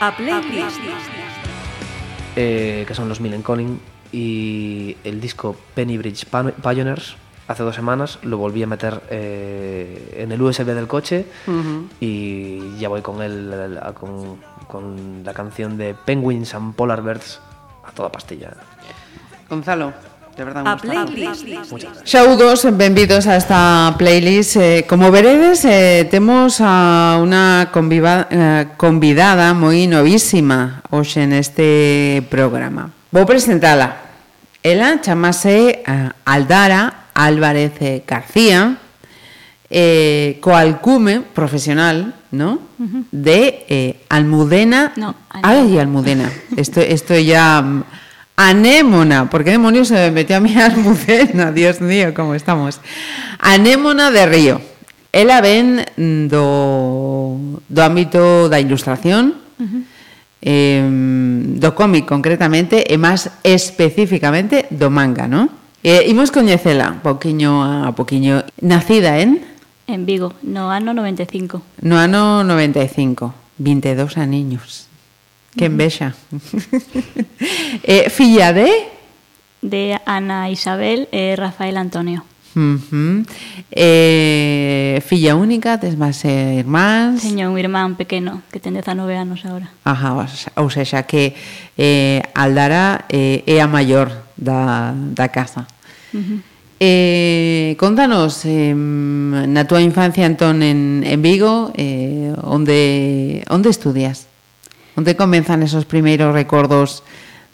A playlist. eh, que son los Millen Conning, y el disco Penny Bridge Pioneers, hace dos semanas, lo volví a meter eh, en el USB del coche y ya voy con, a- con, con la canción de Penguins and Polar Bears a toda pastilla. Gonzalo, de verdad A gusta. playlist. Saúdos, benvidos a esta playlist. Eh, como veredes, eh, temos a unha conviva, eh, convidada moi novísima hoxe neste programa. Vou presentala. Ela chamase eh, Aldara Álvarez eh, García, eh, coalcume profesional, ¿no? De eh, Almudena. No, Ay, Almudena. Esto, esto ya. Anémona, ¿por qué demonios se me metió a mí Almudena? Dios mío, ¿cómo estamos? Anémona de Río. Ela ven do, do ámbito da ilustración, eh, do cómic concretamente, e máis especificamente do manga, ¿no? Eh, imos coñecela, poquiño a poquiño. Nacida en En Vigo, no ano 95. no ano 95, 22 aniños. Que envexa. eh, filla de? De Ana Isabel e Rafael Antonio. Uh -huh. eh, filla única, tes máis eh, irmáns? Teño un irmán pequeno que ten 19 anos agora. Ajá, ou seja, que eh, Aldara eh, é a maior da, da casa. Uh -huh. eh, contanos, eh, na túa infancia entón en, en Vigo, eh, onde, onde estudias? Onde comenzan esos primeiros recordos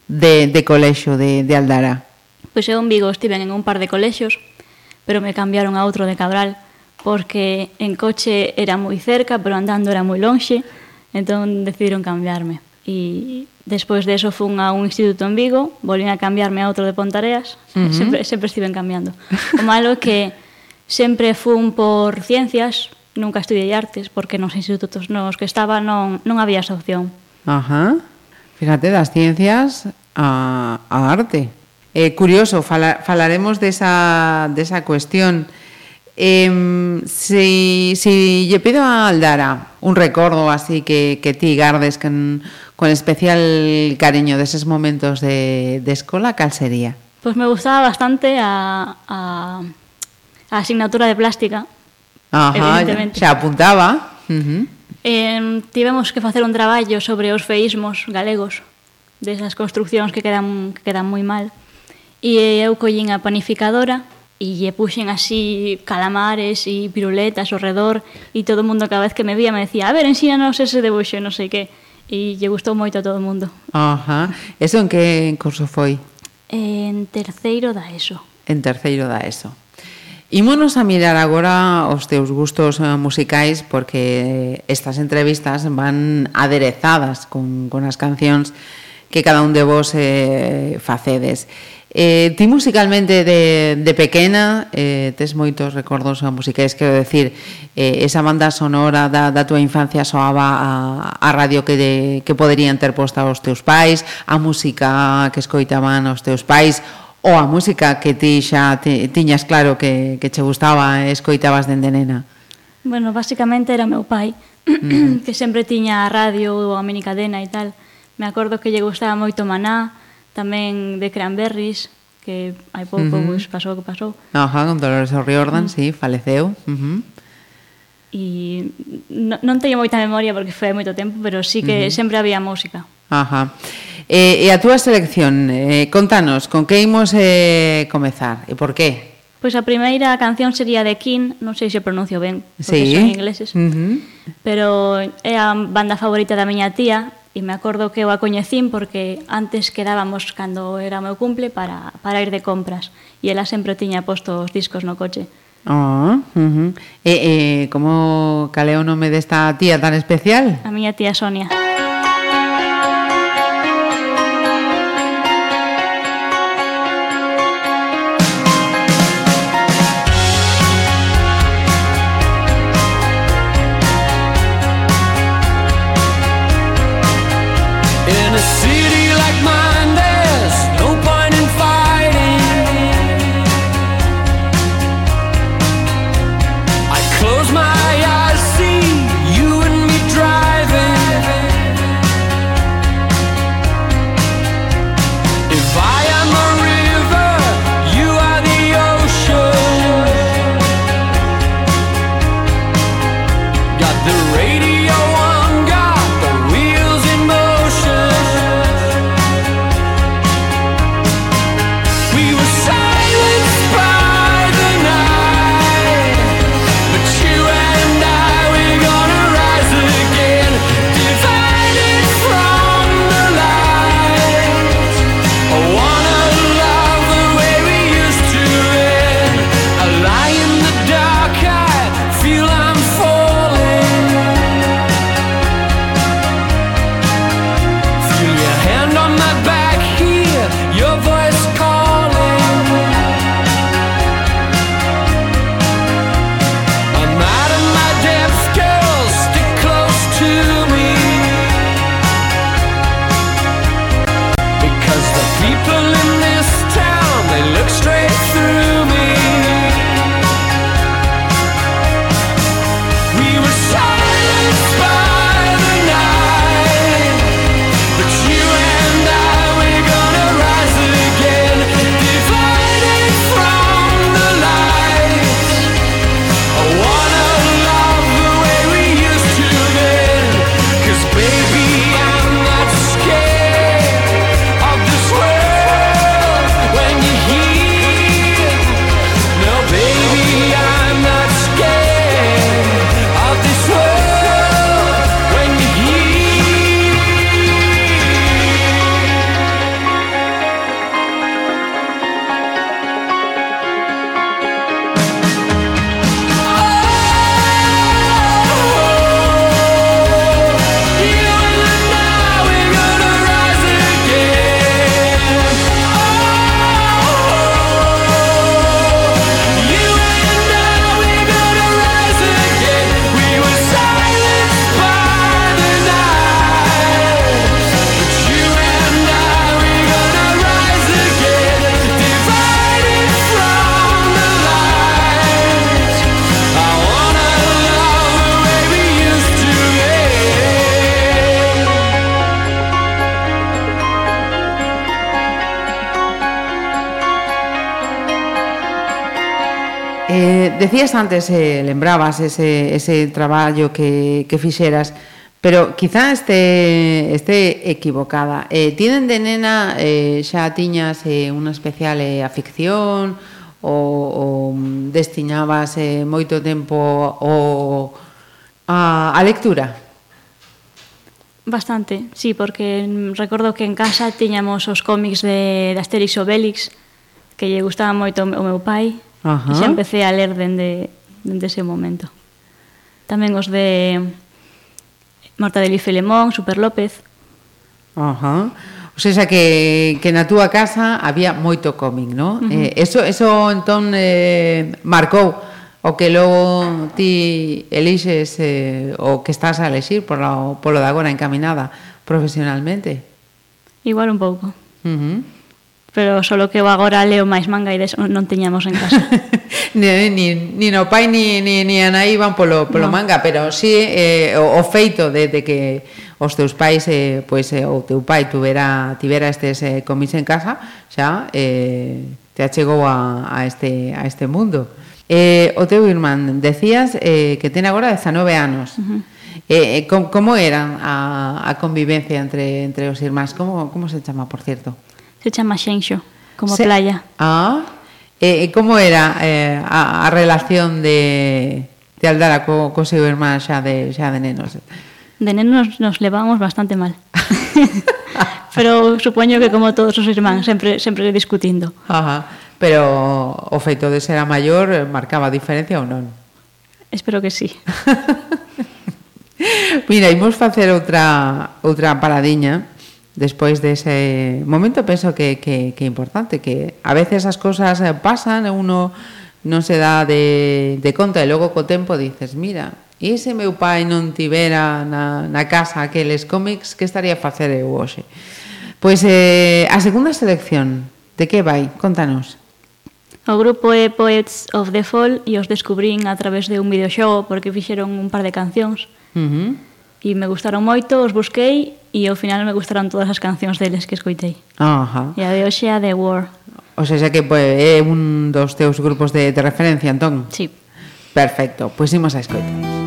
de, de colexo de, de Aldara? Pois eu en Vigo estiven en un par de colexios, pero me cambiaron a outro de Cabral, porque en coche era moi cerca, pero andando era moi lonxe, entón decidiron cambiarme. E despois de eso fun a un instituto en Vigo, volvín a cambiarme a outro de Pontareas, uh -huh. sempre, sempre estiven cambiando. O malo é que sempre fun por ciencias, nunca estudiei artes, porque nos institutos nos que estaba non, non había esa opción. Ajá. Fíjate, das ciencias a, a arte. Eh, curioso, fala, falaremos desa, desa cuestión. Eh, si, si lle pido a Aldara un recordo así que, que ti gardes con, con especial cariño deses momentos de, de escola, cal sería? Pois me gustaba bastante a, a, a asignatura de plástica. Ajá, Evidentemente. xa apuntaba. Uh -huh. eh, tivemos que facer un traballo sobre os feísmos galegos, desas construccións que quedan, que quedan moi mal. E eu collín a panificadora e lle puxen así calamares e piruletas ao redor e todo o mundo cada vez que me vía me decía a ver, ensínanos ese debuxo e non sei que. E lle gustou moito a todo o mundo. Ajá. Eso en que curso foi? En terceiro da ESO. En terceiro da ESO. Imonos a mirar agora os teus gustos eh, musicais porque estas entrevistas van aderezadas con, con as cancións que cada un de vos eh, facedes. Eh, ti musicalmente de, de pequena eh, tes moitos recordos musicais, quero decir, eh, esa banda sonora da, da tua infancia soaba a, a radio que, de, que poderían ter posta os teus pais, a música que escoitaban os teus pais, ou a música que ti xa te, tiñas claro que, que che gustaba e escoitabas dende nena? Bueno, basicamente era meu pai, mm-hmm. que sempre tiña a radio ou a minicadena e tal. Me acordo que lle gustaba moito Maná, tamén de Cranberries, que hai pouco uh -huh. pues, pasou que pasou. Ajá, con Dolores O'Riordan, uh -huh. sí, faleceu. Uh -huh. E non, non teño moita memoria porque foi hai moito tempo, pero sí que uh -huh. sempre había música. Ajá. Eh, e a túa selección, eh, contanos, con que imos eh, comezar e por qué? Pois a primeira canción sería de King, non sei se pronuncio ben, porque sí. son ingleses, uh -huh. pero é a banda favorita da miña tía, e me acordo que eu a coñecín porque antes quedábamos cando era o meu cumple para, para ir de compras, e ela sempre tiña posto os discos no coche. Ah, oh, uh -huh. E, eh, eh, como cal é o nome desta tía tan especial? A miña tía Sonia. decías antes, eh, lembrabas ese, ese traballo que, que fixeras, pero quizá este, este equivocada. Eh, tienen de nena, eh, xa tiñas eh, unha especial eh, afición ou, ou destiñabas eh, moito tempo o, a, a lectura? Bastante, sí, porque recordo que en casa tiñamos os cómics de, de Asterix Obelix, que lle gustaba moito o meu pai Ajá. E xa empecé a ler dende, dende ese momento. Tamén os de Mortadelo e Filemón, Super López. Ajá. O sea, que, que na túa casa había moito cómic, non? Uh -huh. eh, eso, eso entón eh, marcou o que logo ti elixes eh, o que estás a elixir por lo, por de agora encaminada profesionalmente. Igual un pouco. Uh -huh pero solo que eu agora leo máis manga e des non teñamos en casa. ni, ni, ni no pai ni, ni, ni a nai van polo, polo no. manga, pero sí eh, o, o feito de, de que os teus pais eh, pois, eh, o teu pai tuvera, tivera estes eh, comis en casa xa eh, te achegou a, a, este, a este mundo. Eh, o teu irmán, decías eh, que ten agora 19 anos. Uh -huh. Eh, eh como, como era a, a convivencia entre, entre os irmáns? Como, como se chama, por cierto? Se chama Xenxo, como Se... playa. Ah, e, como era eh, a, a relación de, de Aldara co, co seu irmán xa de, xa de nenos? De nenos nos levamos bastante mal. Pero supoño que como todos os irmáns, sempre sempre discutindo. Ajá. Pero o feito de ser a maior marcaba diferencia ou non? Espero que sí. Mira, imos facer outra outra paradiña despois dese momento penso que, que, que é importante que a veces as cousas eh, pasan e uno non se dá de, de conta e logo co tempo dices mira, e se meu pai non tivera na, na casa aqueles cómics que estaría a facer eu hoxe pois eh, a segunda selección de que vai? Contanos O grupo é Poets of the Fall e os descubrín a través de un videoxogo porque fixeron un par de cancións. Uh -huh e me gustaron moito, os busquei e ao final me gustaron todas as cancións deles que escoitei. Ajá. E a de hoxe a The War. O sea, xa que pues, é un dos teus grupos de, de referencia, entón? Sí. Perfecto, pois pues, imos a escoitar.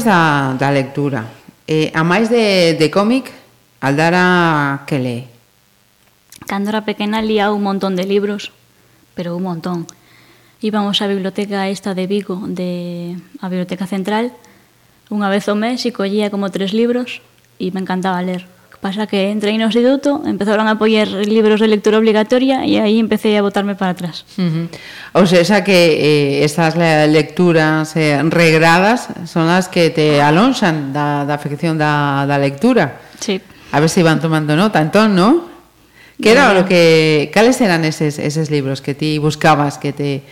amantes da, da lectura. Eh, a máis de, de cómic, Aldara que lee? Cando era pequena lía un montón de libros, pero un montón. Íbamos á biblioteca esta de Vigo, de a biblioteca central, unha vez ao mes e collía como tres libros e me encantaba ler. Pasa que entrei no instituto, empezaron a poñer libros de lectura obligatoria e aí empecé a botarme para atrás. Uh -huh. O sea, que eh, estas lecturas eh, regradas son as que te alonxan da, da afección da, da lectura. Sí. A ver se si tomando nota, entón, non? Que era o que cales eran eses eses libros que ti buscabas que te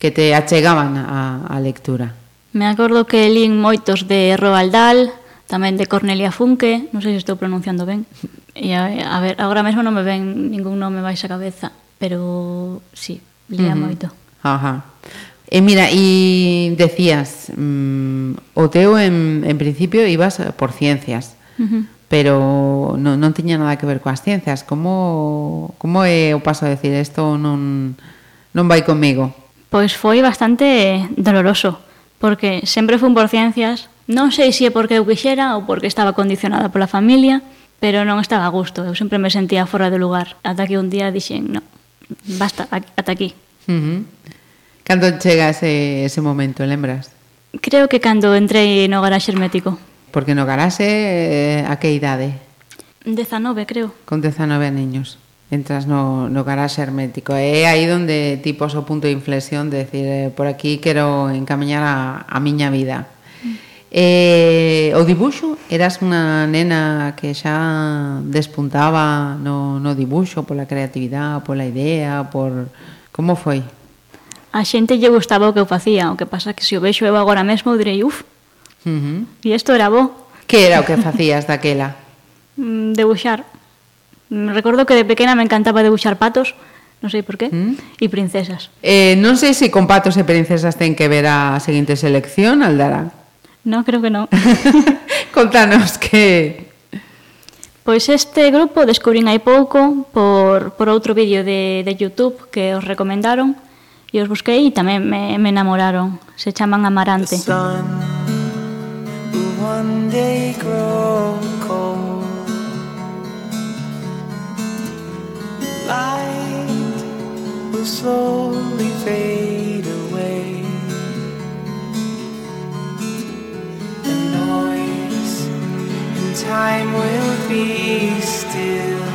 que te achegaban a a lectura? Me acordo que lín moitos de Roald Dahl, tamén de Cornelia Funke, non sei se estou pronunciando ben. E a, a ver, agora mesmo non me ven ningún nome baixa a cabeza, pero sí, lea uh -huh. moito. Ajá. E mira, e decías, mm, o teu en, en principio ibas por ciencias, uh -huh. pero non, non tiña nada que ver coas ciencias. Como, como é o paso a decir isto non, non vai comigo? Pois foi bastante doloroso, porque sempre fun por ciencias, Non sei se é porque eu quixera ou porque estaba condicionada pola familia, pero non estaba a gusto. Eu sempre me sentía fora de lugar. Ata que un día dixen, no, basta, ata aquí. Uh -huh. Cando chega ese, ese momento, lembras? Creo que cando entrei no garaxe hermético. Porque no garaxe, eh, a que idade? 19, creo. Con 19 niños. Entras no, no garaxe hermético. É aí onde ti pos o punto de inflexión de decir, eh, por aquí quero encamiñar a, a miña vida. Eh, o dibuxo, eras unha nena que xa despuntaba no, no dibuxo pola creatividade, pola idea, por... Como foi? A xente lle gustaba o que eu facía, o que pasa que se o vexo eu agora mesmo direi, uf, uh -huh. e isto era bo. Que era o que facías daquela? Mm, debuxar. Mm, recordo que de pequena me encantaba debuxar patos, non sei por qué, mm. e princesas. Eh, non sei se con patos e princesas ten que ver a seguinte selección, Aldara. No, creo que non. Contanos que... Pois este grupo descubrín hai pouco por, por outro vídeo de, de YouTube que os recomendaron e os busquei e tamén me, me enamoraron. Se chaman Amarante. sun will one day grow cold. Light will slowly fade time will be still.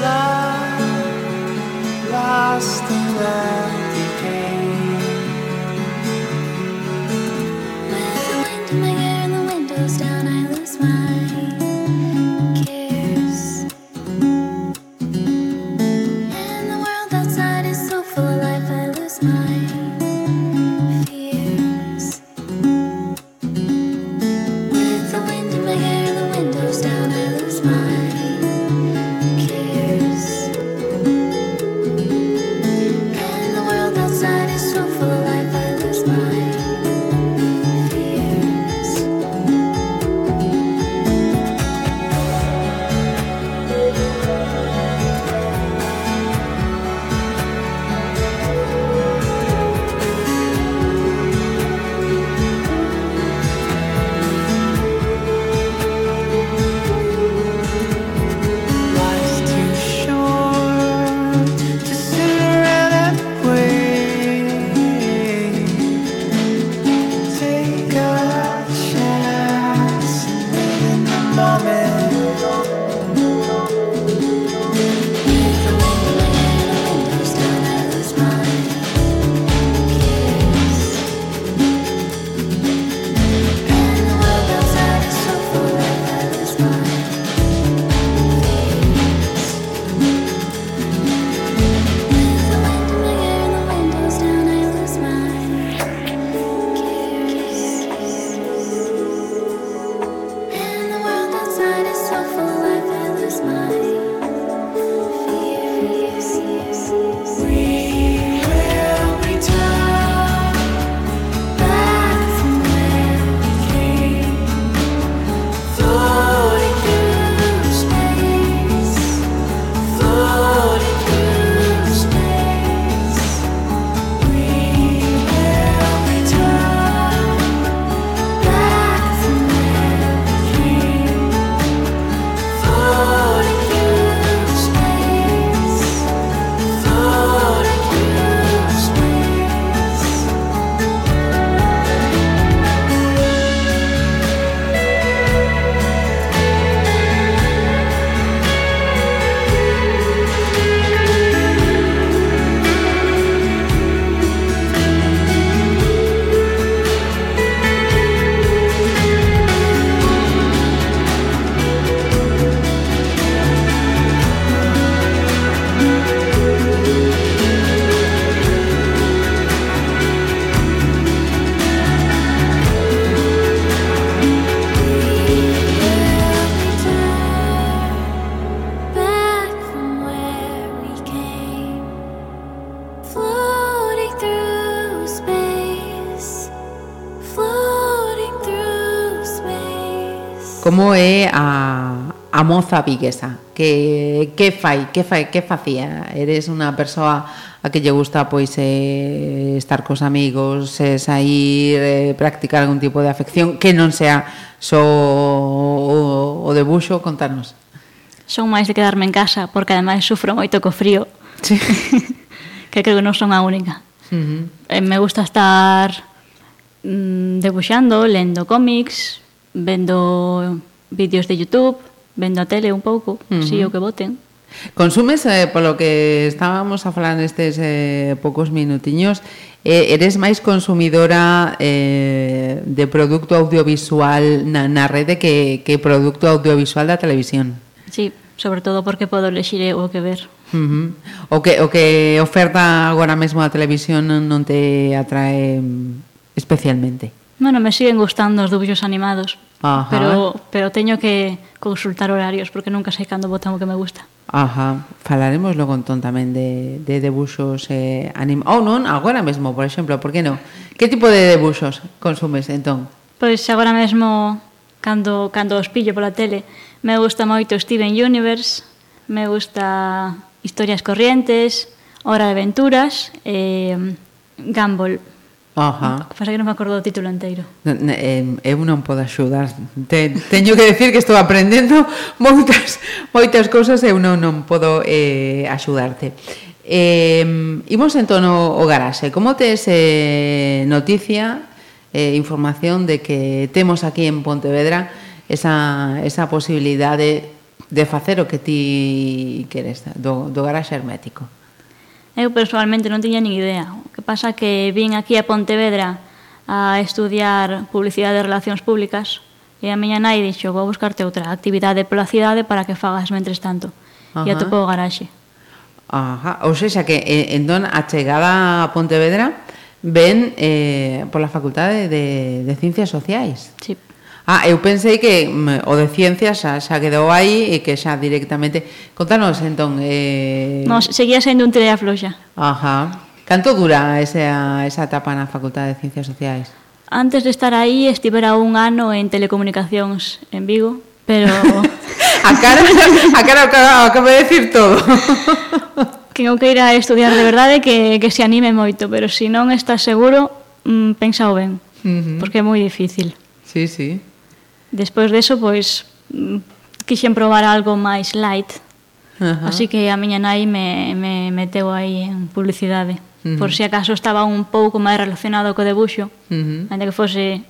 Love lost in that é a, a moza viguesa. Que, que fai, que fai, que facía? Eres unha persoa a que lle gusta pois eh, estar cos amigos eh, sair, eh, practicar algún tipo de afección que non sea só so, o, o debuxo, contanos Son máis de quedarme en casa porque ademais sufro moito co frío. Sí. que creo que non son a única. Uh -huh. eh, me gusta estar mm, debuxando, lendo cómics vendo vídeos de YouTube, vendo a tele un pouco, uh -huh. si o que voten. Consumes, eh, polo que estábamos a falar nestes eh, poucos minutiños, eh, eres máis consumidora eh, de produto audiovisual na, na rede que, que produto audiovisual da televisión? Sí, sobre todo porque podo lexir o que ver. Uh -huh. O que o que oferta agora mesmo a televisión non te atrae mm, especialmente. Bueno, me siguen gustando os dibujos animados, Ajá. pero pero teño que consultar horarios porque nunca sei cando botan o que me gusta. Ajá, falaremos logo entón tamén de, de debuxos eh, anim... Ou oh, non, agora mesmo, por exemplo, por que non? Que tipo de debuxos consumes entón? Pois agora mesmo, cando, cando os pillo pola tele, me gusta moito Steven Universe, me gusta Historias Corrientes, Hora de Aventuras, eh, Gumball. Ajá. Pasa que eh, non me acordo do título anteiro. Eu non podo axudar. Te, teño que decir que estou aprendendo moitas moitas cousas e eu non, non podo eh, axudarte. Eh, imos entón o, o garaxe. Como tes eh, noticia, eh, información de que temos aquí en Pontevedra esa, esa posibilidade de, de facer o que ti queres, do, do garaxe hermético? Eu personalmente non tiña nin idea. O que pasa que vin aquí a Pontevedra a estudiar publicidade e relacións públicas e a miña nai dixo, vou buscarte outra actividade pola cidade para que fagas mentres tanto. Ajá. E atopou o garaxe. Ajá. Ou seja, que eh, entón a chegada a Pontevedra ven eh, pola Facultade de, de Ciencias Sociais. Sí. Ah, eu pensei que mm, o de ciencia xa, xa quedou aí e que xa directamente... Contanos, entón... Eh... No, seguía sendo un tira floxa. Ajá. Canto dura esa, esa etapa na Facultade de Ciencias Sociais? Antes de estar aí, estivera un ano en telecomunicacións en Vigo, pero... a cara, a cara acabo de decir todo. que non queira estudiar de verdade que, que se anime moito, pero se si non estás seguro, mm, pensao ben, uh -huh. porque é moi difícil. Sí, sí. Despois deso, pois, mm, quixen probar algo máis light. Ajá. Así que a miña nai me, me meteu aí en publicidade. Uh -huh. Por si acaso estaba un pouco máis relacionado co debuxo, uh -huh. ainda que fose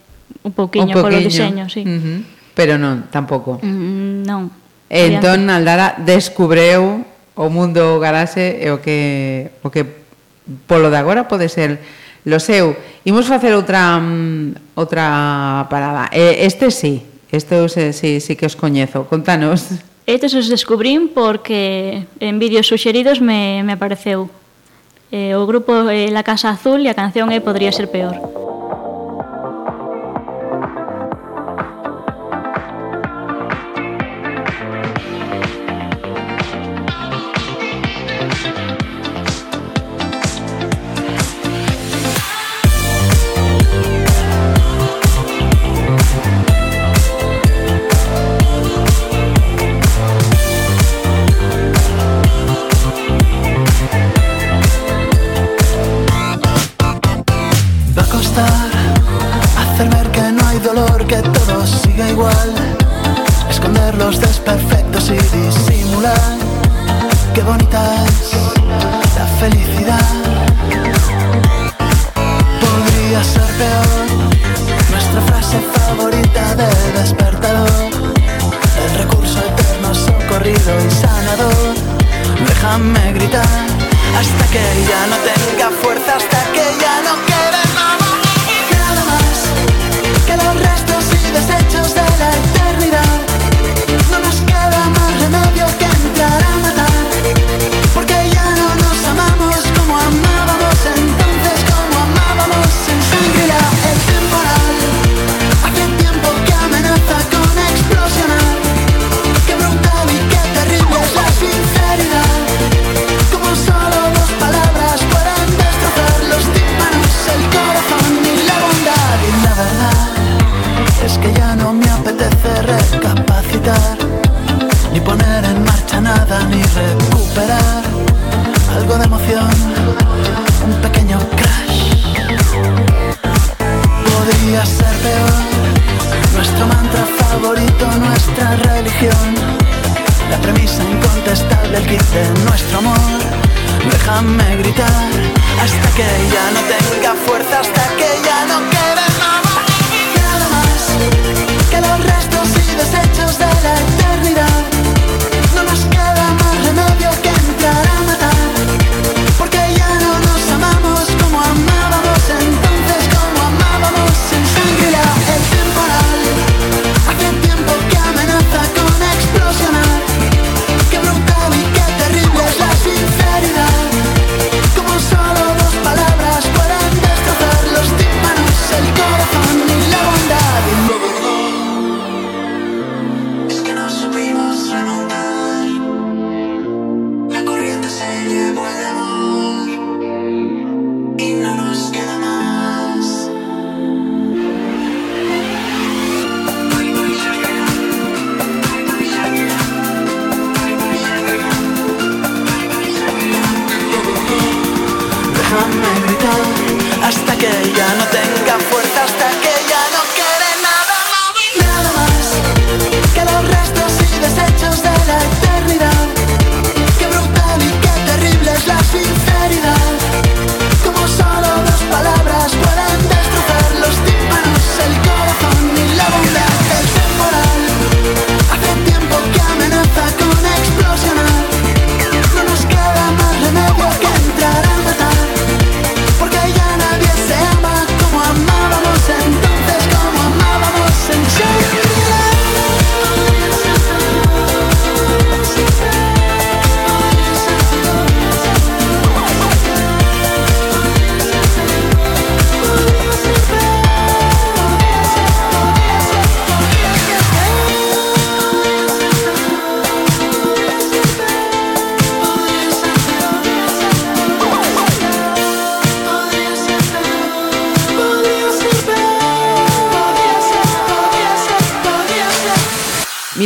un pouquiño, polo diseño, sí. Uh -huh. Pero non, tampouco. Mm, non. E entón Aldara descubreu o mundo garaxe e o que o que polo de agora pode ser Lo seu. Imos facer outra mm, outra parada. Este sí, este sí, eh, sí, sí que os coñezo. Contanos. Estes os descubrín porque en vídeos suxeridos me, me apareceu. Eh, o grupo eh, La Casa Azul e a canción é eh, Podría Ser Peor.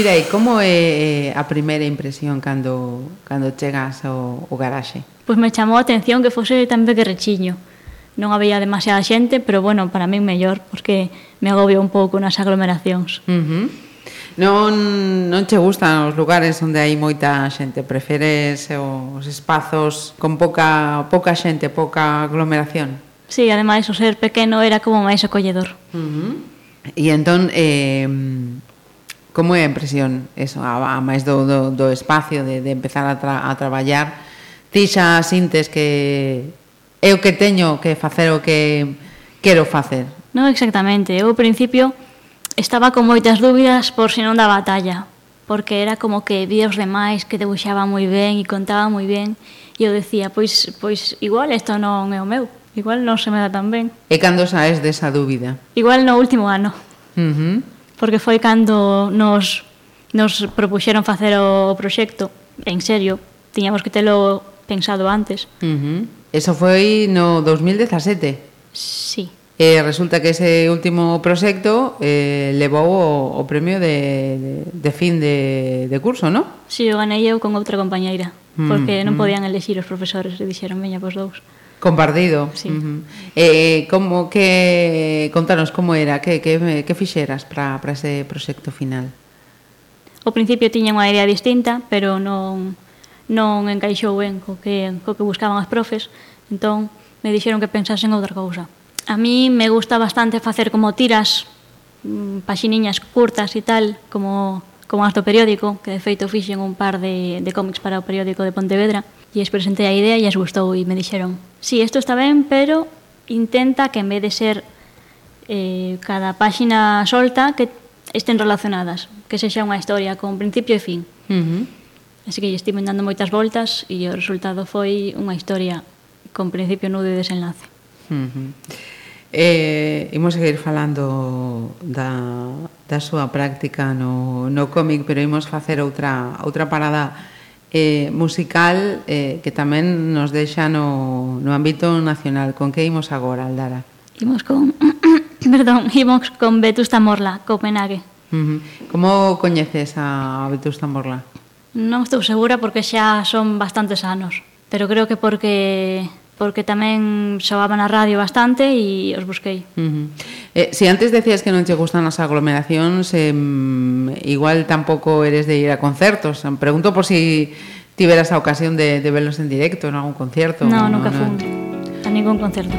Mirei, como é eh, a primeira impresión cando, cando chegas ao, ao garaxe? Pois me chamou a atención que fose tan pequerrechiño. Non había demasiada xente, pero bueno, para min mellor, porque me agobio un pouco nas aglomeracións. Uh -huh. Non, non che gustan os lugares onde hai moita xente, preferes os espazos con pouca, pouca xente, pouca aglomeración? Sí, ademais o ser pequeno era como máis acolledor. Uh -huh. E entón, eh, Como é a impresión, eso, a, a máis do, do, do espacio, de, de empezar a, tra, a traballar? Ti xa sintes que é o que teño que facer o que quero facer? Non exactamente, eu ao principio estaba con moitas dúbidas por se non da batalla, porque era como que vi os demais que debuxaba moi ben e contaba moi ben, e eu decía, pois, pois igual isto non é o meu, igual non se me dá tan ben. E cando saes desa dúbida? Igual no último ano. Uh -huh porque foi cando nos, nos propuxeron facer o proxecto, en serio, tiñamos que telo pensado antes. Uh -huh. Eso foi no 2017? Sí. E resulta que ese último proxecto eh, levou o, o premio de, de, de fin de, de curso, non? Si, sí, o ganei eu con outra compañeira, porque mm, non mm. podían elexir os profesores, e dixeron, veña, vos dous. Compartido. Sí. Uh -huh. eh, como que contanos como era, que que que fixeras para para ese proxecto final. O principio tiña unha idea distinta, pero non non encaixou ben co que co que buscaban as profes, entón me dixeron que pensasen outra cousa. A mí me gusta bastante facer como tiras, mm, paxiniñas curtas e tal, como como acto periódico, que de feito fixen un par de, de cómics para o periódico de Pontevedra, e les presentei a idea e as gustou e me dixeron sí, isto está ben, pero intenta que en vez de ser eh, cada páxina solta que estén relacionadas, que sexa unha historia con principio e fin. Uh -huh. Así que lle estive dando moitas voltas e o resultado foi unha historia con principio, nudo e desenlace. Uh -huh. Eh, imos seguir falando da, da súa práctica no, no cómic, pero imos facer outra, outra parada eh, musical eh, que tamén nos deixa no, no ámbito nacional. Con que imos agora, Aldara? Imos con... perdón, imos con Vetusta Morla, Copenhague. Uh -huh. Como coñeces a Vetusta Morla? Non estou segura porque xa son bastantes anos, pero creo que porque porque tamén soaba na radio bastante e os busquei. Uh -huh. eh, si antes decías que non che gustan as aglomeracións, eh, igual tampouco eres de ir a concertos. Pregunto por si tiveras a ocasión de, de verlos en directo, en algún concierto. No, nunca no, fui no... a ningún concerto.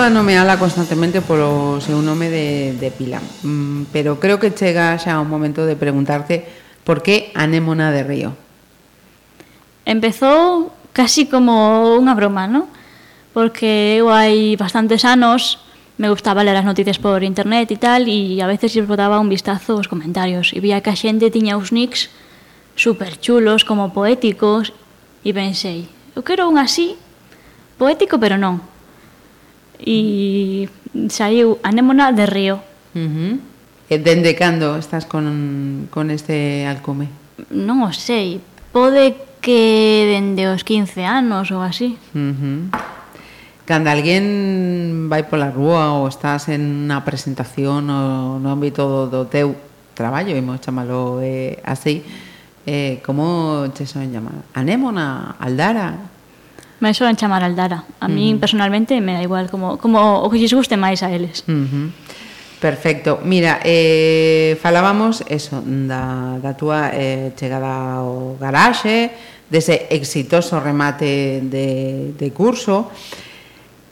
a nomeala constantemente polo seu nome de, de pila, mm, pero creo que chega xa un momento de preguntarte por que anémona de río. Empezou casi como unha broma, non? Porque eu hai bastantes anos me gustaba ler as noticias por internet e tal, e a veces lle botaba un vistazo aos comentarios, e vía que a xente tiña uns nicks super chulos, como poéticos, e pensei, eu quero un así, poético pero non, e saiu Anémona de Río. Uh eh, -huh. E dende cando estás con, con este alcume? Non o sei, pode que dende os 15 anos ou así. Uh -huh. Cando alguén vai pola rúa ou estás en unha presentación ou no ámbito do teu traballo, imos chamalo eh, así, eh, como che son chamar? Anémona, Aldara, Me soan chamar Aldara. A mí, uh -huh. personalmente, me da igual como, como o que lles guste máis a eles. Uh -huh. Perfecto. Mira, eh, falábamos eso, da, da túa eh, chegada ao garaxe, dese exitoso remate de, de curso.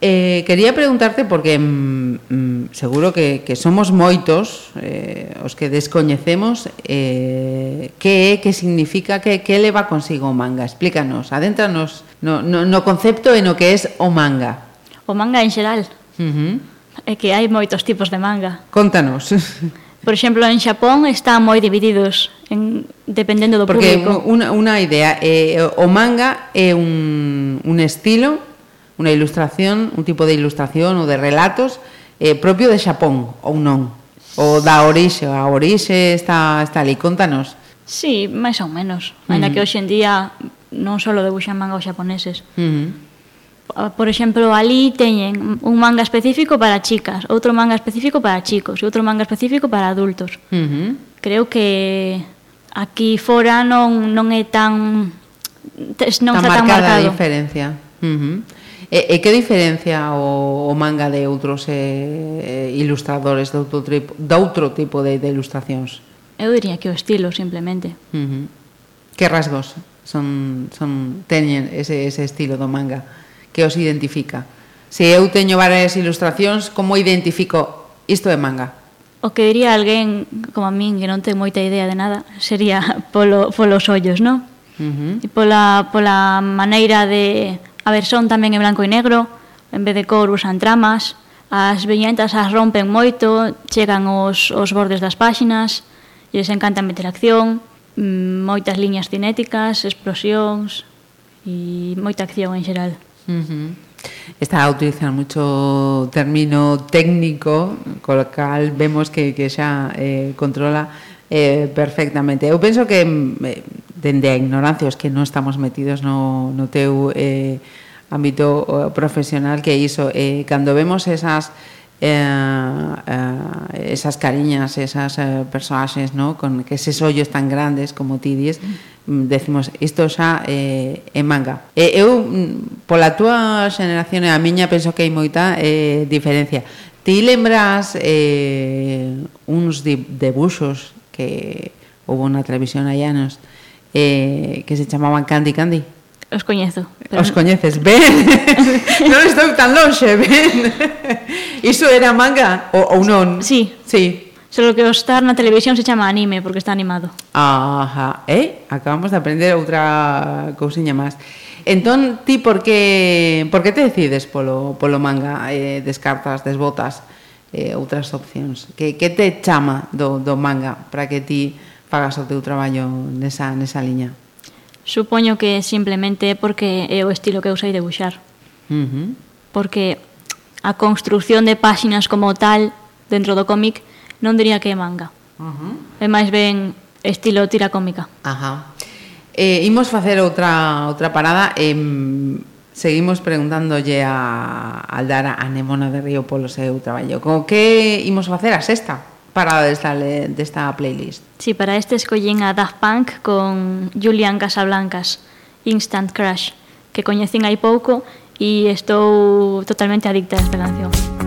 Eh, quería preguntarte, porque mm, mm seguro que, que somos moitos eh, os que descoñecemos eh, que é, que significa, que, que leva consigo o manga. Explícanos, adéntranos no, no, no concepto e no que é o manga. O manga en xeral. Uh -huh. É que hai moitos tipos de manga. Contanos. Por exemplo, en Xapón están moi divididos en, dependendo do Porque público. Porque unha, unha idea, eh, o manga é un, un estilo, unha ilustración, un tipo de ilustración ou de relatos eh, propio de Xapón ou non? O da orixe, a orixe está, está ali, contanos. Sí, máis ou menos. Ainda uh -huh. que hoxe en día non só debuxan manga os xaponeses. Uh ah, -huh. Por exemplo, ali teñen un manga específico para chicas, outro manga específico para chicos e outro manga específico para adultos. Uh -huh. Creo que aquí fora non, non é tan non tan está tan marcada marcado. a diferencia. Uh -huh. E, e que diferencia o, o manga de outros eh, eh ilustradores de outro, tripo, de outro tipo de, de ilustracións? Eu diría que o estilo, simplemente. Uh -huh. Que rasgos? son, son teñen ese, ese estilo do manga que os identifica. Se eu teño varias ilustracións, como identifico isto é manga? O que diría alguén como a min que non ten moita idea de nada sería polo, polos ollos, non? Uh -huh. E pola, pola maneira de... A ver, son tamén en blanco e negro, en vez de cor usan tramas, as viñetas as rompen moito, chegan os, os bordes das páxinas, e les encanta meter acción, Mm, moitas liñas cinéticas, explosións e moita acción en xeral. Uh -huh. Está a utilizar moito término técnico, co cal vemos que, que xa eh, controla eh, perfectamente. Eu penso que mm, eh, dende a ignorancia os que non estamos metidos no, no teu eh, ámbito eh, profesional que iso, eh, cando vemos esas eh, eh, esas cariñas, esas eh, personaxes, no? con que eses ollos tan grandes como ti dis, mm. mm, decimos, isto xa eh, é manga. E, eu, mm, pola túa xeneración e a miña, penso que hai moita eh, diferencia. Ti lembras eh, uns debuxos que houve na televisión hai anos eh, que se chamaban Candy Candy? Os coñezo. Pero... Os coñeces, ben. non estou tan lonxe, ben. Iso era manga ou, ou non? Sí. Sí. Solo que o estar na televisión se chama anime, porque está animado. Ajá. Eh, acabamos de aprender outra cousiña máis. Entón, ti por que, por que te decides polo, polo manga? Eh, descartas, desbotas eh, outras opcións? Que, que te chama do, do manga para que ti fagas o teu traballo nesa, nesa liña? Supoño que simplemente é porque é o estilo que eu sei debuxar. Uh -huh. Porque a construción de páxinas como tal dentro do cómic non diría que é manga. Uh -huh. É máis ben estilo tira cómica. Ajá. Eh, imos facer outra outra parada eh, seguimos preguntándolle a Aldara a Nemona de Río polo seu traballo. Co que imos facer a sexta? para desta, desta playlist. Sí, para este escollín a Daft Punk con Julian Casablancas, Instant Crush, que coñecín hai pouco e estou totalmente adicta a esta canción.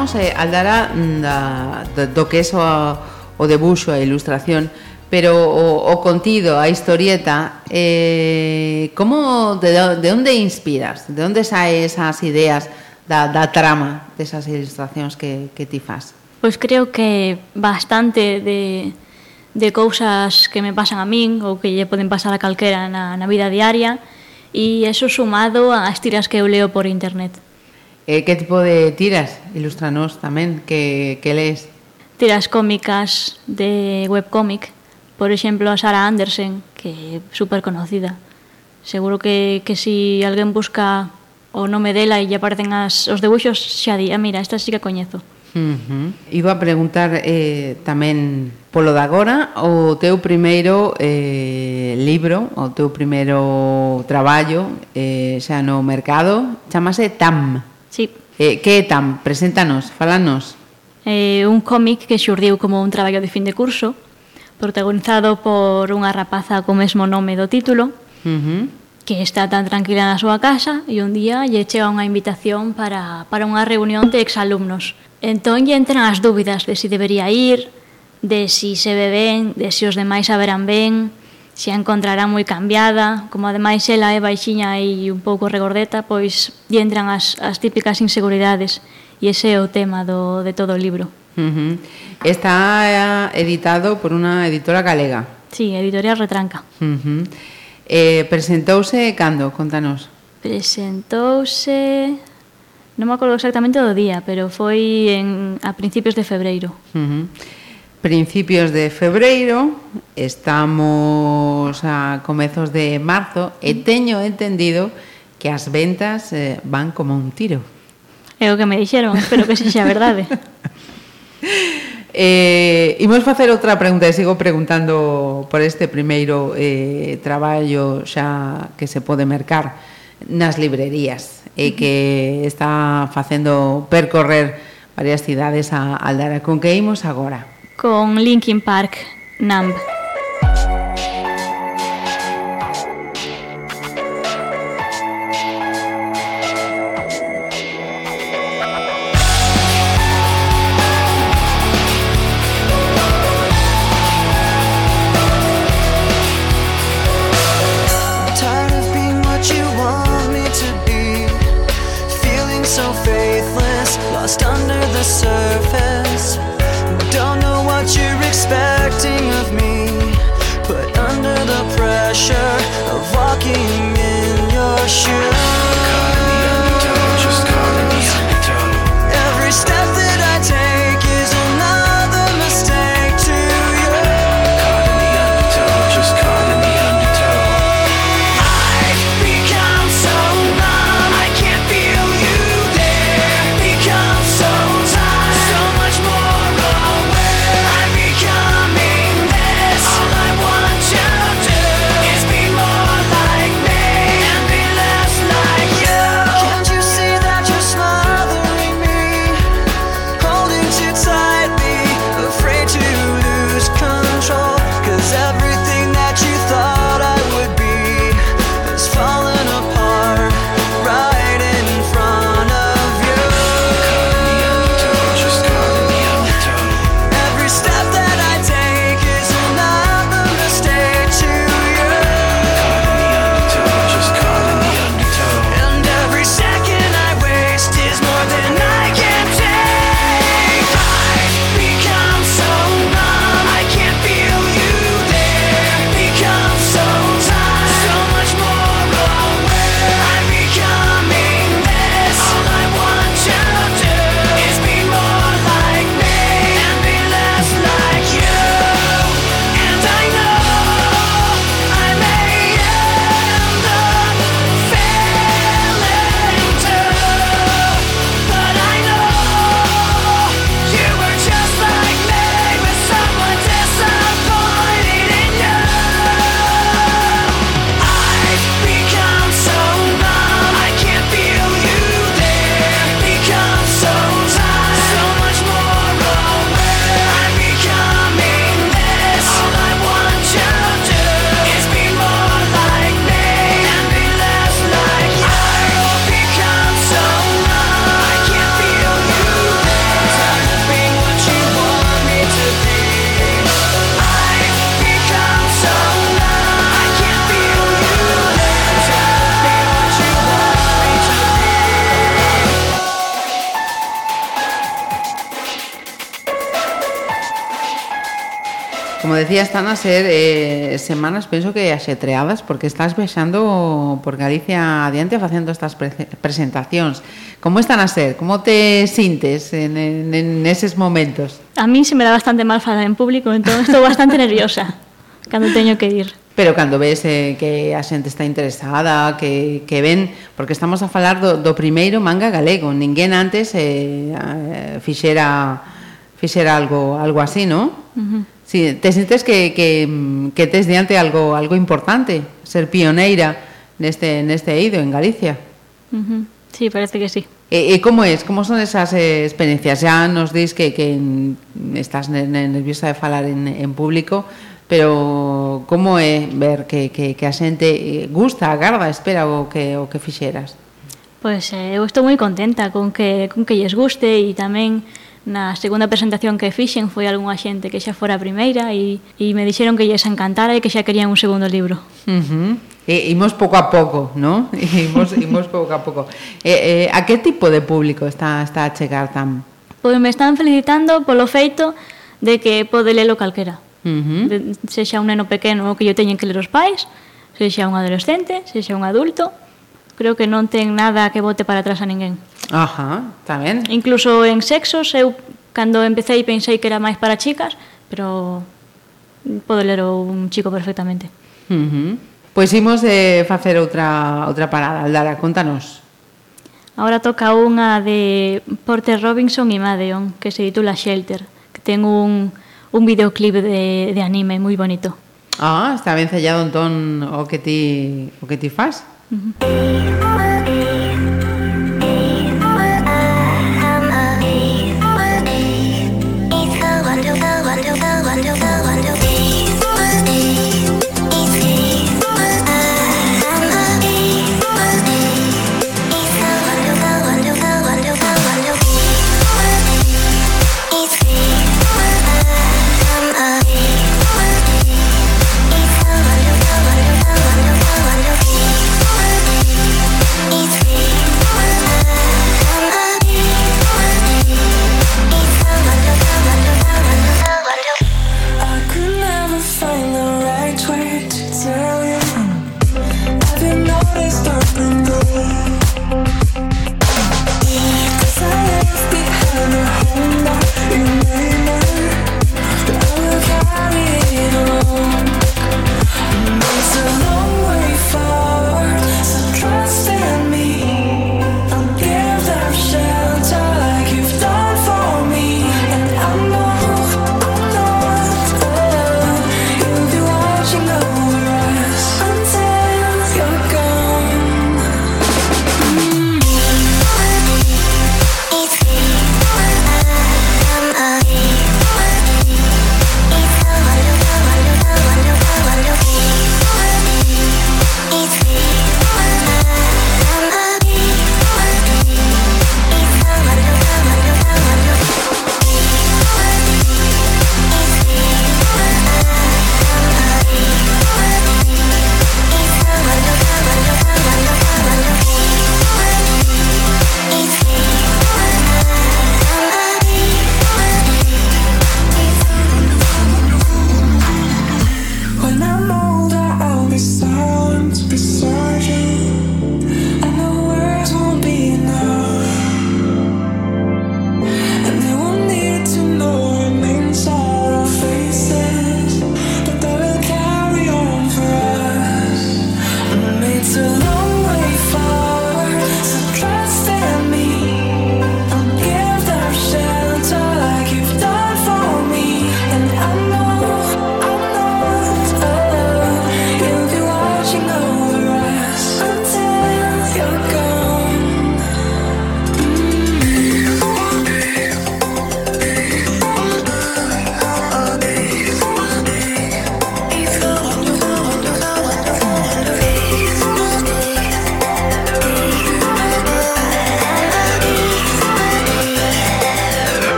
falábamos eh, Aldara da, mm, da, do que é o, o debuxo, a ilustración, pero o, o contido, a historieta, eh, como de, de onde inspiras? De onde sae esas ideas da, da trama desas ilustracións que, que ti faz? Pois creo que bastante de, de cousas que me pasan a min ou que lle poden pasar a calquera na, na vida diaria e eso sumado ás tiras que eu leo por internet. Eh, que tipo de tiras? Ilustranos tamén, que, que lees? Tiras cómicas de webcómic, por exemplo, a Sara Andersen, que é super conocida. Seguro que, que si alguén busca o nome dela e lle aparecen as, os debuxos, xa di, ah, mira, esta sí que coñezo. Uh -huh. Iba a preguntar eh, tamén polo de agora o teu primeiro eh, libro, o teu primeiro traballo eh, xa no mercado, chamase TAM. Sí. Eh, que é TAM? Preséntanos, falanos. Eh, un cómic que xurdiu como un traballo de fin de curso, protagonizado por unha rapaza co mesmo nome do título, uh -huh. que está tan tranquila na súa casa e un día lle chega unha invitación para, para unha reunión de exalumnos. Entón lle entran as dúbidas de si debería ir, de si se ve ben, de si os demais saberán ben, se a encontrará moi cambiada, como ademais ela é baixiña e un pouco regordeta, pois lle entran as, as típicas inseguridades e ese é o tema do, de todo o libro. Uh -huh. Está eh, editado por unha editora galega. Sí, Editorial Retranca. Uh -huh. eh, presentouse cando? Contanos. Presentouse... Non me acordo exactamente do día, pero foi en, a principios de febreiro. Uh -huh. Principios de febreiro, estamos a comezos de marzo e teño entendido que as ventas eh, van como un tiro. É o que me dixeron, espero que sexa verdade. Eh, imos facer outra pregunta e sigo preguntando por este primeiro eh, traballo xa que se pode mercar nas librerías e que está facendo percorrer varias cidades a Aldara. Con que imos agora? Con Linkin Park, Numb. decía, están a ser eh, semanas, penso que axetreadas, porque estás viaxando por Galicia adiante facendo estas pre presentacións. Como están a ser? Como te sintes en, en, en eses momentos? A mí se me dá bastante mal falar en público, entón estou bastante nerviosa cando teño que ir. Pero cando ves eh, que a xente está interesada, que, que ven, porque estamos a falar do, do primeiro manga galego, ninguén antes eh, eh fixera fixera algo algo así, non? Uh -huh. Sí, te sientes que, que, que tes diante algo, algo importante, ser pioneira neste, neste eido en Galicia. Uh -huh. Sí, parece que sí. E, e como es? Como son esas eh, experiencias? Ya nos dis que, que estás nerviosa de falar en, en público, pero como é ver que, que, que a xente eh, gusta, agarda, espera o que, o que fixeras? Pois pues, eh, eu estou moi contenta con que, con que lles guste e tamén na segunda presentación que fixen foi algunha xente que xa fora a primeira e, e me dixeron que lles encantara e que xa querían un segundo libro. Uh -huh. E imos pouco a pouco, non? Imos, imos pouco a pouco. E, e, a que tipo de público está, está a chegar tan? Pois me están felicitando polo feito de que pode lelo calquera. Uh -huh. de, sexa un neno pequeno que yo teñen que ler os pais, sexa un adolescente, sexa un adulto, creo que non ten nada que bote para atrás a ninguén. Ajá, tamén. Incluso en sexos, eu cando empecéi pensei que era máis para chicas, pero podo ler un chico perfectamente. Uh -huh. Pois imos de facer outra, outra parada. Aldara, contanos. Ahora toca unha de Porter Robinson e Madeon, que se titula Shelter, que ten un, un videoclip de, de anime moi bonito. Ah, está ben sellado entón o que ti, o que ti fas. Uh -huh.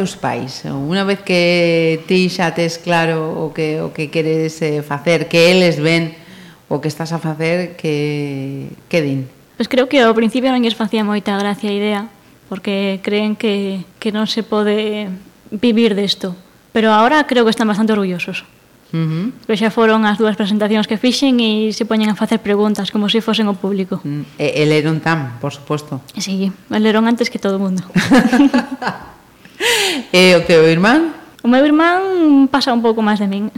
teus pais? Unha vez que ti xa tes claro o que, o que queres eh, facer, que eles ven o que estás a facer, que, que din? Pois pues creo que ao principio non lles facía moita gracia a idea, porque creen que, que non se pode vivir desto. Pero ahora creo que están bastante orgullosos. Uh -huh. Pero pois xa foron as dúas presentacións que fixen e se poñen a facer preguntas como se si fosen o público. Mm, e, e leron tan, por suposto. Sí, leron antes que todo o mundo. e eh, o teu irmán? O meu irmán pasa un pouco máis de min.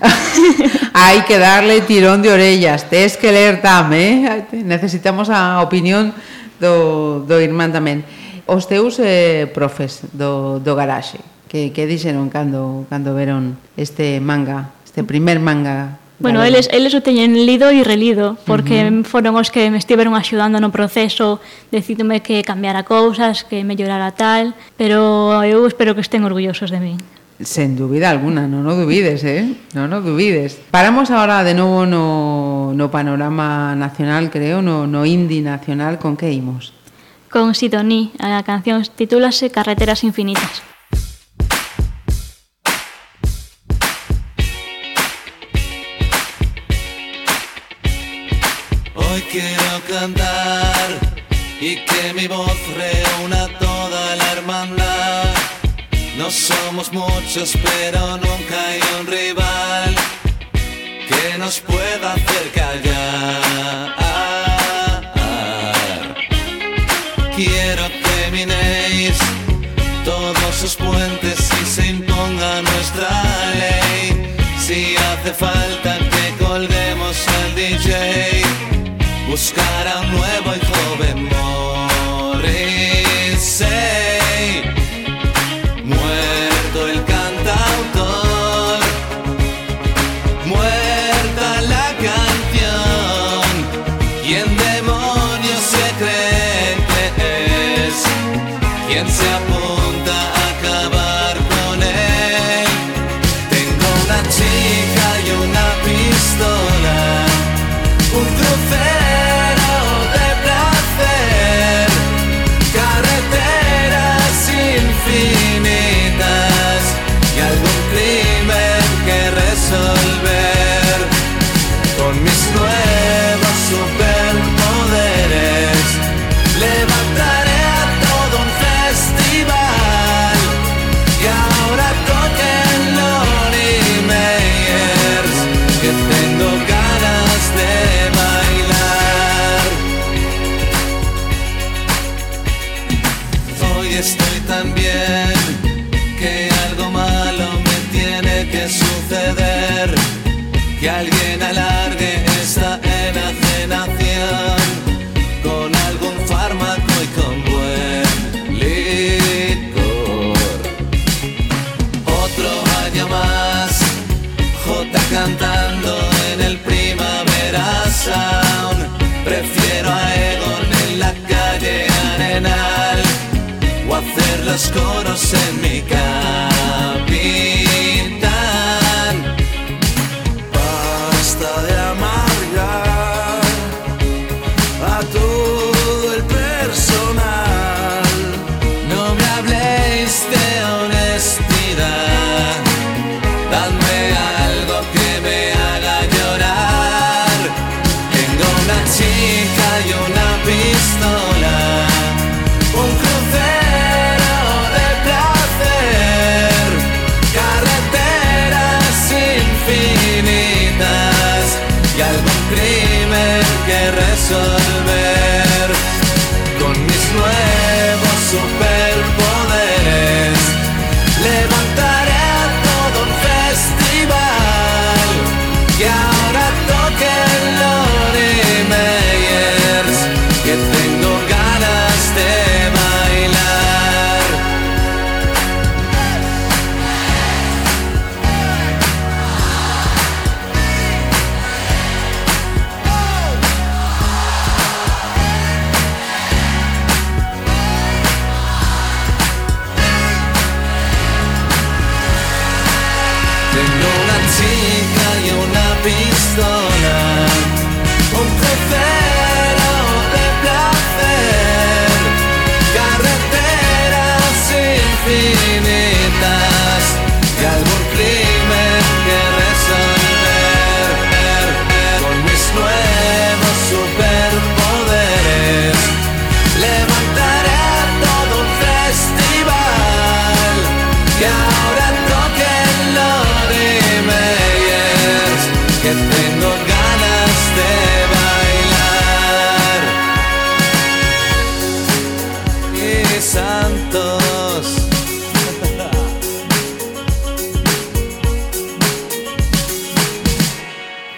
Hai que darle tirón de orellas, tes que ler tamén, eh? necesitamos a opinión do, do irmán tamén. Os teus eh, profes do, do garaxe, que, que dixeron cando, cando veron este manga, este primer manga Bueno, eles, eles o teñen lido e relido, porque uh -huh. foron os que me estiveron axudando no proceso, decidome que cambiara cousas, que mellorara tal, pero eu espero que estén orgullosos de min. Sen dúbida alguna, non o dubides, eh? Non o dubides. Paramos agora de novo no, no panorama nacional, creo, no, no indie nacional, con que imos? Con Sidoní, a canción titúlase Carreteras Infinitas. Quiero cantar y que mi voz reúna toda la hermandad. No somos muchos, pero nunca hay un rival que nos pueda hacer callar. Quiero que minéis todos sus puentes y se imponga nuestra ley. Si hace falta que colguemos al DJ, buscará un nuevo y joven modo. oscuros en mi casa.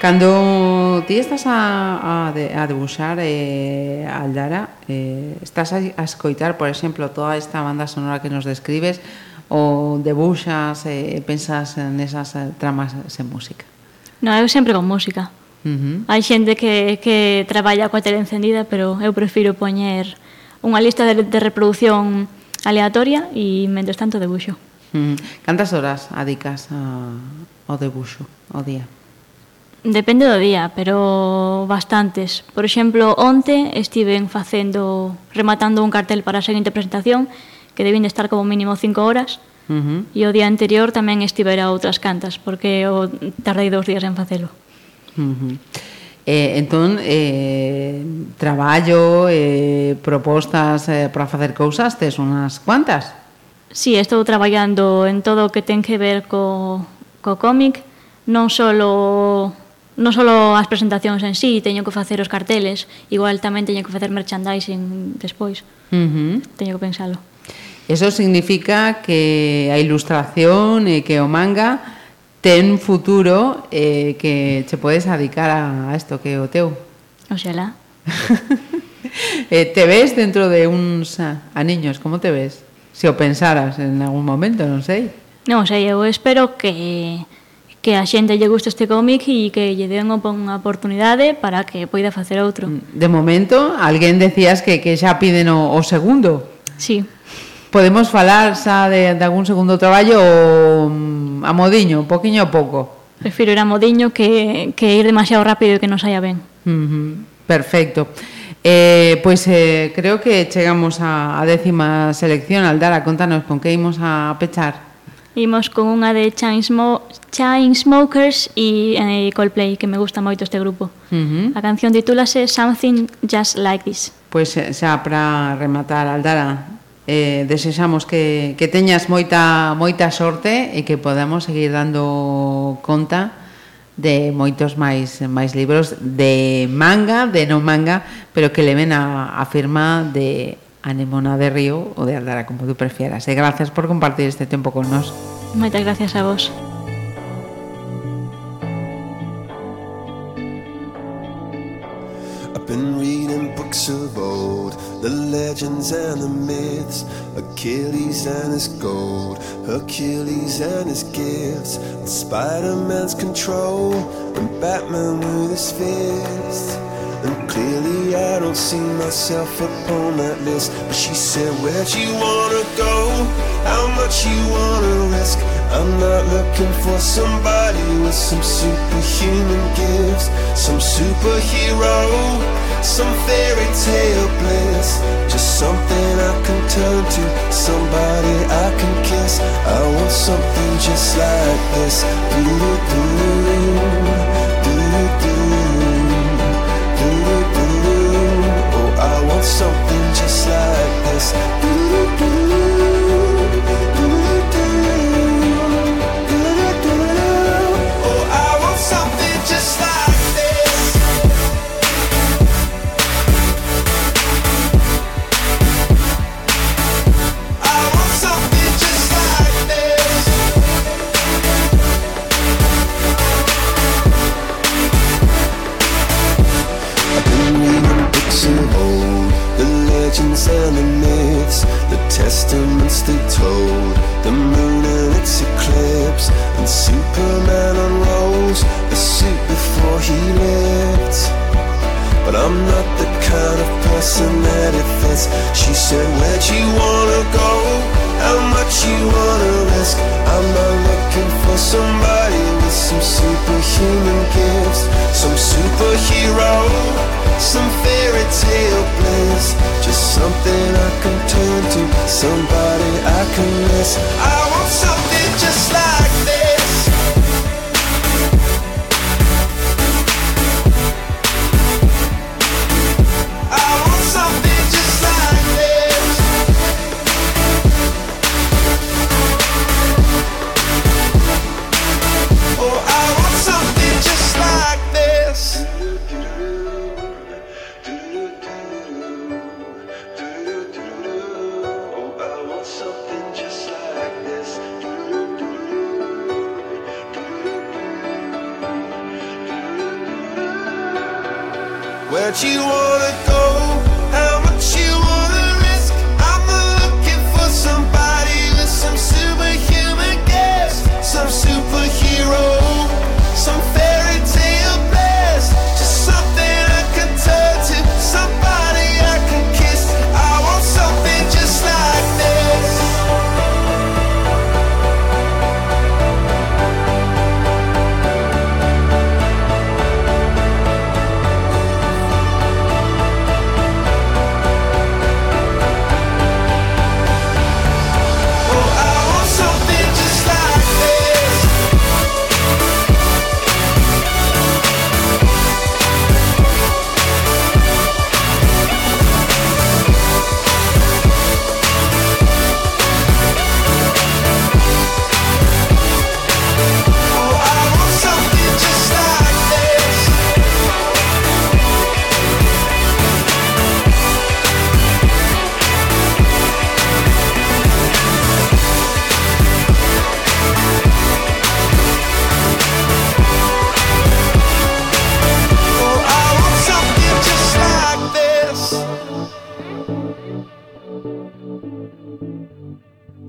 Cando ti estás a, a, de, a debuxar eh, Aldara, eh, estás a, a escoitar, por exemplo, toda esta banda sonora que nos describes, ou debuxas e eh, pensas nesas tramas sen música? Non, eu sempre con música. Uh -huh. Hai xente que, que traballa coa tele encendida, pero eu prefiro poñer unha lista de, de reproducción aleatoria e, mentres tanto, debuxo. Uh -huh. Cantas horas adicas a, ao debuxo, ao día? Depende do día, pero bastantes. Por exemplo, onte estiven facendo, rematando un cartel para a seguinte presentación, que debín de estar como mínimo cinco horas, uh -huh. e o día anterior tamén estivera outras cantas, porque o tardei dous días en facelo. Uh -huh. Eh, entón, eh, traballo, eh, propostas eh, para facer cousas, tes unhas cuantas? Sí, estou traballando en todo o que ten que ver co, co cómic, non só non só as presentacións en sí, teño que facer os carteles, igual tamén teño que facer merchandising despois. Uh -huh. Teño que pensalo. Eso significa que a ilustración e que o manga ten futuro eh, que che podes adicar a, isto que o teu. Oxalá. eh, te ves dentro de uns aniños, niños, como te ves? Se o pensaras en algún momento, non sei. Non sei, eu espero que que a xente lle guste este cómic e que lle den unha oportunidade para que poida facer outro. De momento, alguén decías que, que xa piden o, o segundo. Sí. Podemos falar xa de, de algún segundo traballo ou mm, a modiño, poquinho a pouco? Prefiro ir a modiño que, que ir demasiado rápido e que non saia ben. Uh -huh. Perfecto. Eh, pois eh, creo que chegamos a, a décima selección. Aldara, contanos con que imos a pechar. Imos con unha de Chainsmo Chainsmokers e eh, Coldplay, que me gusta moito este grupo. Uh -huh. A canción titúlase Something Just Like This. Pois pues, eh, xa para rematar, Aldara, eh, desexamos que, que teñas moita, moita sorte e que podamos seguir dando conta de moitos máis máis libros de manga, de non manga, pero que leven a, a firma de Anemona de Río ou de Aldara, como tú prefieras. E gracias por compartir este tempo con nós. Moitas gracias a vos. I've been reading books of old, the legends and the myths, Achilles and his gold, Hercules and his gifts, Spider Man's control, and Batman with his fist. And clearly I don't see myself upon that list. But she said, Where'd you wanna go? How much you wanna risk? I'm not looking for somebody with some superhuman gifts, some superhero, some fairy tale bliss. Just something I can turn to, somebody I can kiss. I want something just like this. Doo-doo-doo, doo-doo-doo. Something just like this. They told, the moon and its eclipse, and Superman unrolls the suit before he lived. But I'm not the kind of person that it fits. She said, Where'd you wanna go? How much you wanna risk? I'm not looking for somebody with some superhuman gifts, some superhero, some fairy tale bliss. Just something I can turn to, somebody this. I